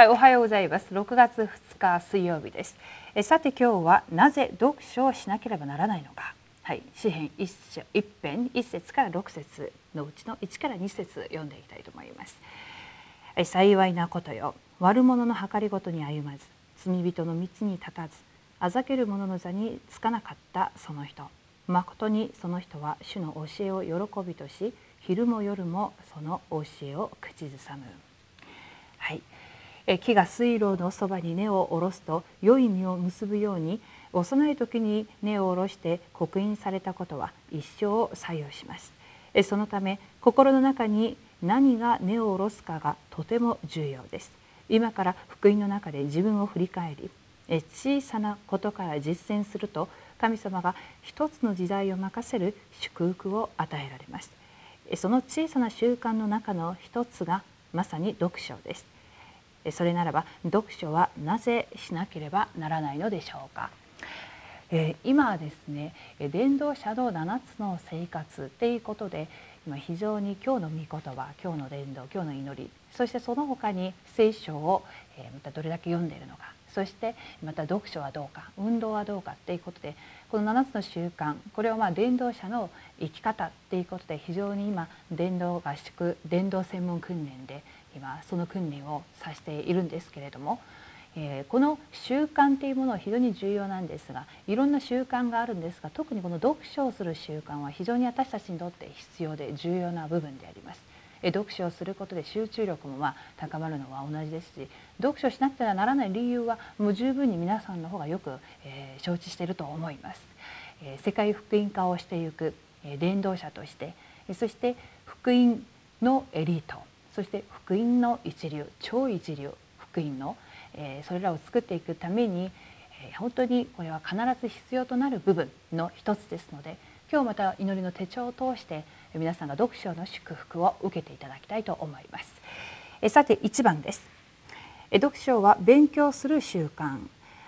はい、おはようございます。6月2日水曜日です。えさて今日はなぜ読書をしなければならないのか。はい、詩編一一編一節から6節のうちの1から2節読んでいきたいと思います。え幸いなことよ、悪者の計りごとに歩まず、罪人の道に立たず、あざける者の座につかなかったその人。まことにその人は主の教えを喜びとし、昼も夜もその教えを口ずさむ。はい。木が水路のそばに根を下ろすと良い実を結ぶように幼い時に根を下ろして刻印されたことは一生を左右します。そのため心の中に何が根を下ろすかがとても重要です。今から福音の中で自分を振り返り小さなことから実践すると神様が一つの時代を任せる祝福を与えられます。その小さな習慣の中の一つがまさに読書です。それならば読書はなぜしなければならないのでしょうか？え今はですね電動車道7つの生活っていうことで今非常に今日の御言葉今日の伝道今日の祈りそしてその他に聖書を、えまたどれだけ読んでいるのかそしてまた読書はどうか運動はどうかっていうことでこの7つの習慣これはまあ伝道者の生き方っていうことで非常に今伝道合宿伝道専門訓練で今その訓練をさせているんですけれども、えー、この習慣というものは非常に重要なんですがいろんな習慣があるんですが特にこの読書をする習慣は非常に私たちにとって必要で重要な部分であります。読書をすることで集中力もまあ高まるのは同じですし読書しなくてはならない理由はもう十分に皆さんの方がよく、えー、承知していると思います。えー、世界福音化をしていく、えー、伝道者としてそして福音のエリートそして福音の一流超一流福音の、えー、それらを作っていくために、えー、本当にこれは必ず必要となる部分の一つですので今日また祈りの手帳を通して皆さんが読書の祝福を受けていただきたいと思います。えさて1番です。読書は勉強する習慣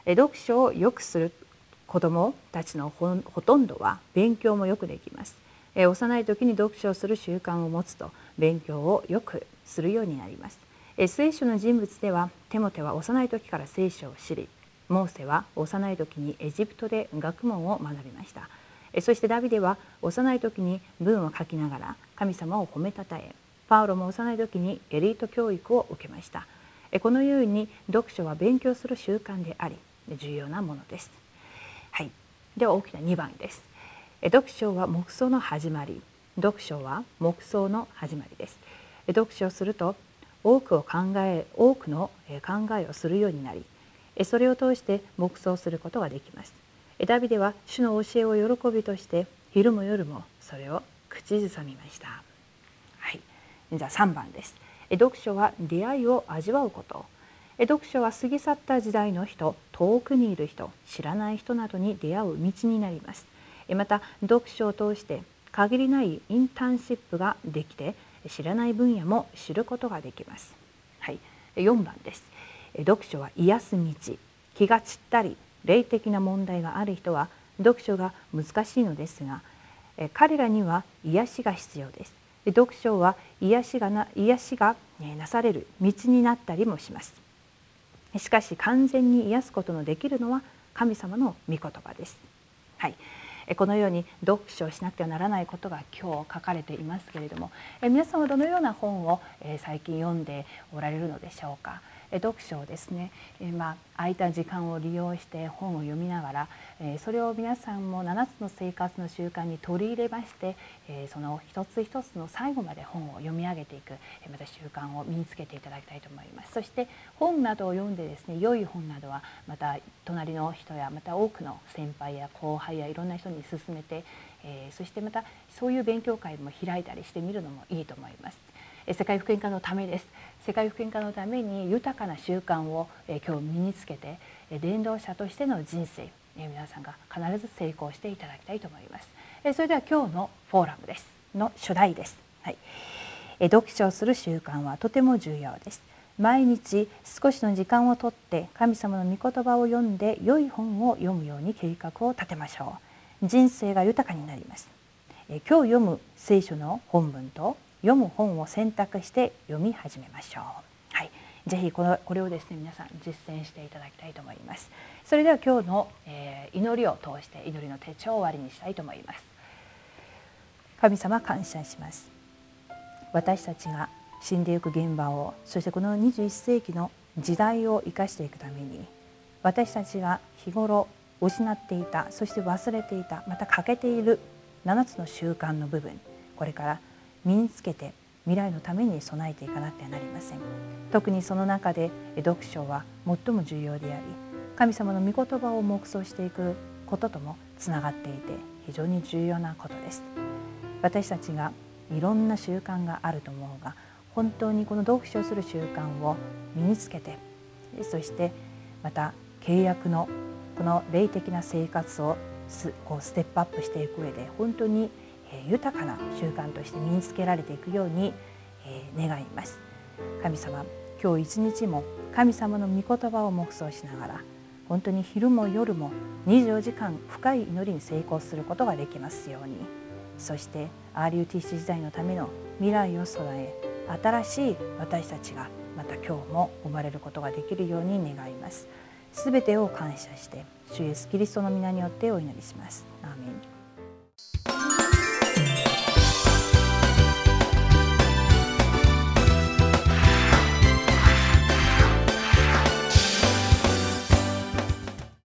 読書をよくする子どもたちのほとんどは勉強もよくできます幼い時に読書をする習慣を持つと勉強をよくするようになります。聖書の人物ではテモテは幼い時から聖書を知りモーセは幼い時にエジプトで学問を学びました。そしてダビデは幼い時に文を書きながら神様を褒めたたえパウロも幼い時にエリート教育を受けました。このように読書は勉強する習慣であり重要なものです。はい。では大きな2番です。読書は黙想の始まり。読書は黙想の始まりです。読書をすると多くを考え多くの考えをするようになりそれを通して黙想することができます。ダビデは主の教えを喜びとして昼も夜もそれを口ずさみました。はい。じゃあ3番です。読書は出会いを味わうこと。読書は過ぎ去った時代の人遠くにいる人知らない人などに出会う道になります。また読書を通して限りないインターンシップができて知らない分野も知ることができます。はい、4番です。読書は癒す道。気が散ったり霊的な問題がある人は読書が難しいのですが、彼らには癒しが必要です。読書は癒しがな癒しがなされる道になったりもします。しかし完全に癒すことのできるのは神様の御言葉です。はい。このように読書をしなくてはならないことが今日書かれていますけれども皆さんはどのような本を最近読んでおられるのでしょうか？読書をですね、まあ、空いた時間を利用して本を読みながらそれを皆さんも7つの生活の習慣に取り入れましてその一つ一つの最後まで本を読み上げていくまた習慣を身につけていただきたいと思いますそして本などを読んでですね良い本などはまた隣の人やまた多くの先輩や後輩やいろんな人に勧めてそしてまたそういう勉強会も開いたりしてみるのもいいと思います。世界福音化のためです。世界福音化のために豊かな習慣を今日身につけて伝道者としての人生皆さんが必ず成功していただきたいと思います。それでは今日のフォーラムです。の初代です、はい、読書をする習慣はとても重要です。毎日少しの時間をとって神様の御言葉を読んで良い本を読むように計画を立てましょう。人生が豊かになります。今日読む聖書の本文と読む本を選択して読み始めましょう。はい、ぜひこのこれをですね皆さん実践していただきたいと思います。それでは今日の、えー、祈りを通して祈りの手帳を終わりにしたいと思います。神様感謝します。私たちが死んでいく現場をそしてこの21世紀の時代を生かしていくために私たちが日頃失っていたそして忘れていたまた欠けている7つの習慣の部分これから身につけて未来のために備えていかなくてはなりません。特にその中で読書は最も重要であり神様の御言葉を黙想していくことともつながっていて非常に重要なことです。私たちがいろんな習慣があると思うが本当にこの読書をする習慣を身につけてそしてまた契約のこの霊的な生活をこうステップアップしていく上で本当に豊かな習慣として身につけられていくように願います神様今日一日も神様の御言葉を黙想しながら本当に昼も夜も24時間深い祈りに成功することができますようにそして RUTC 時代のための未来を備え新しい私たちがまた今日も生まれることができるように願います。すべてを感謝して主イエスキリストの皆によってお祈りします。アーメン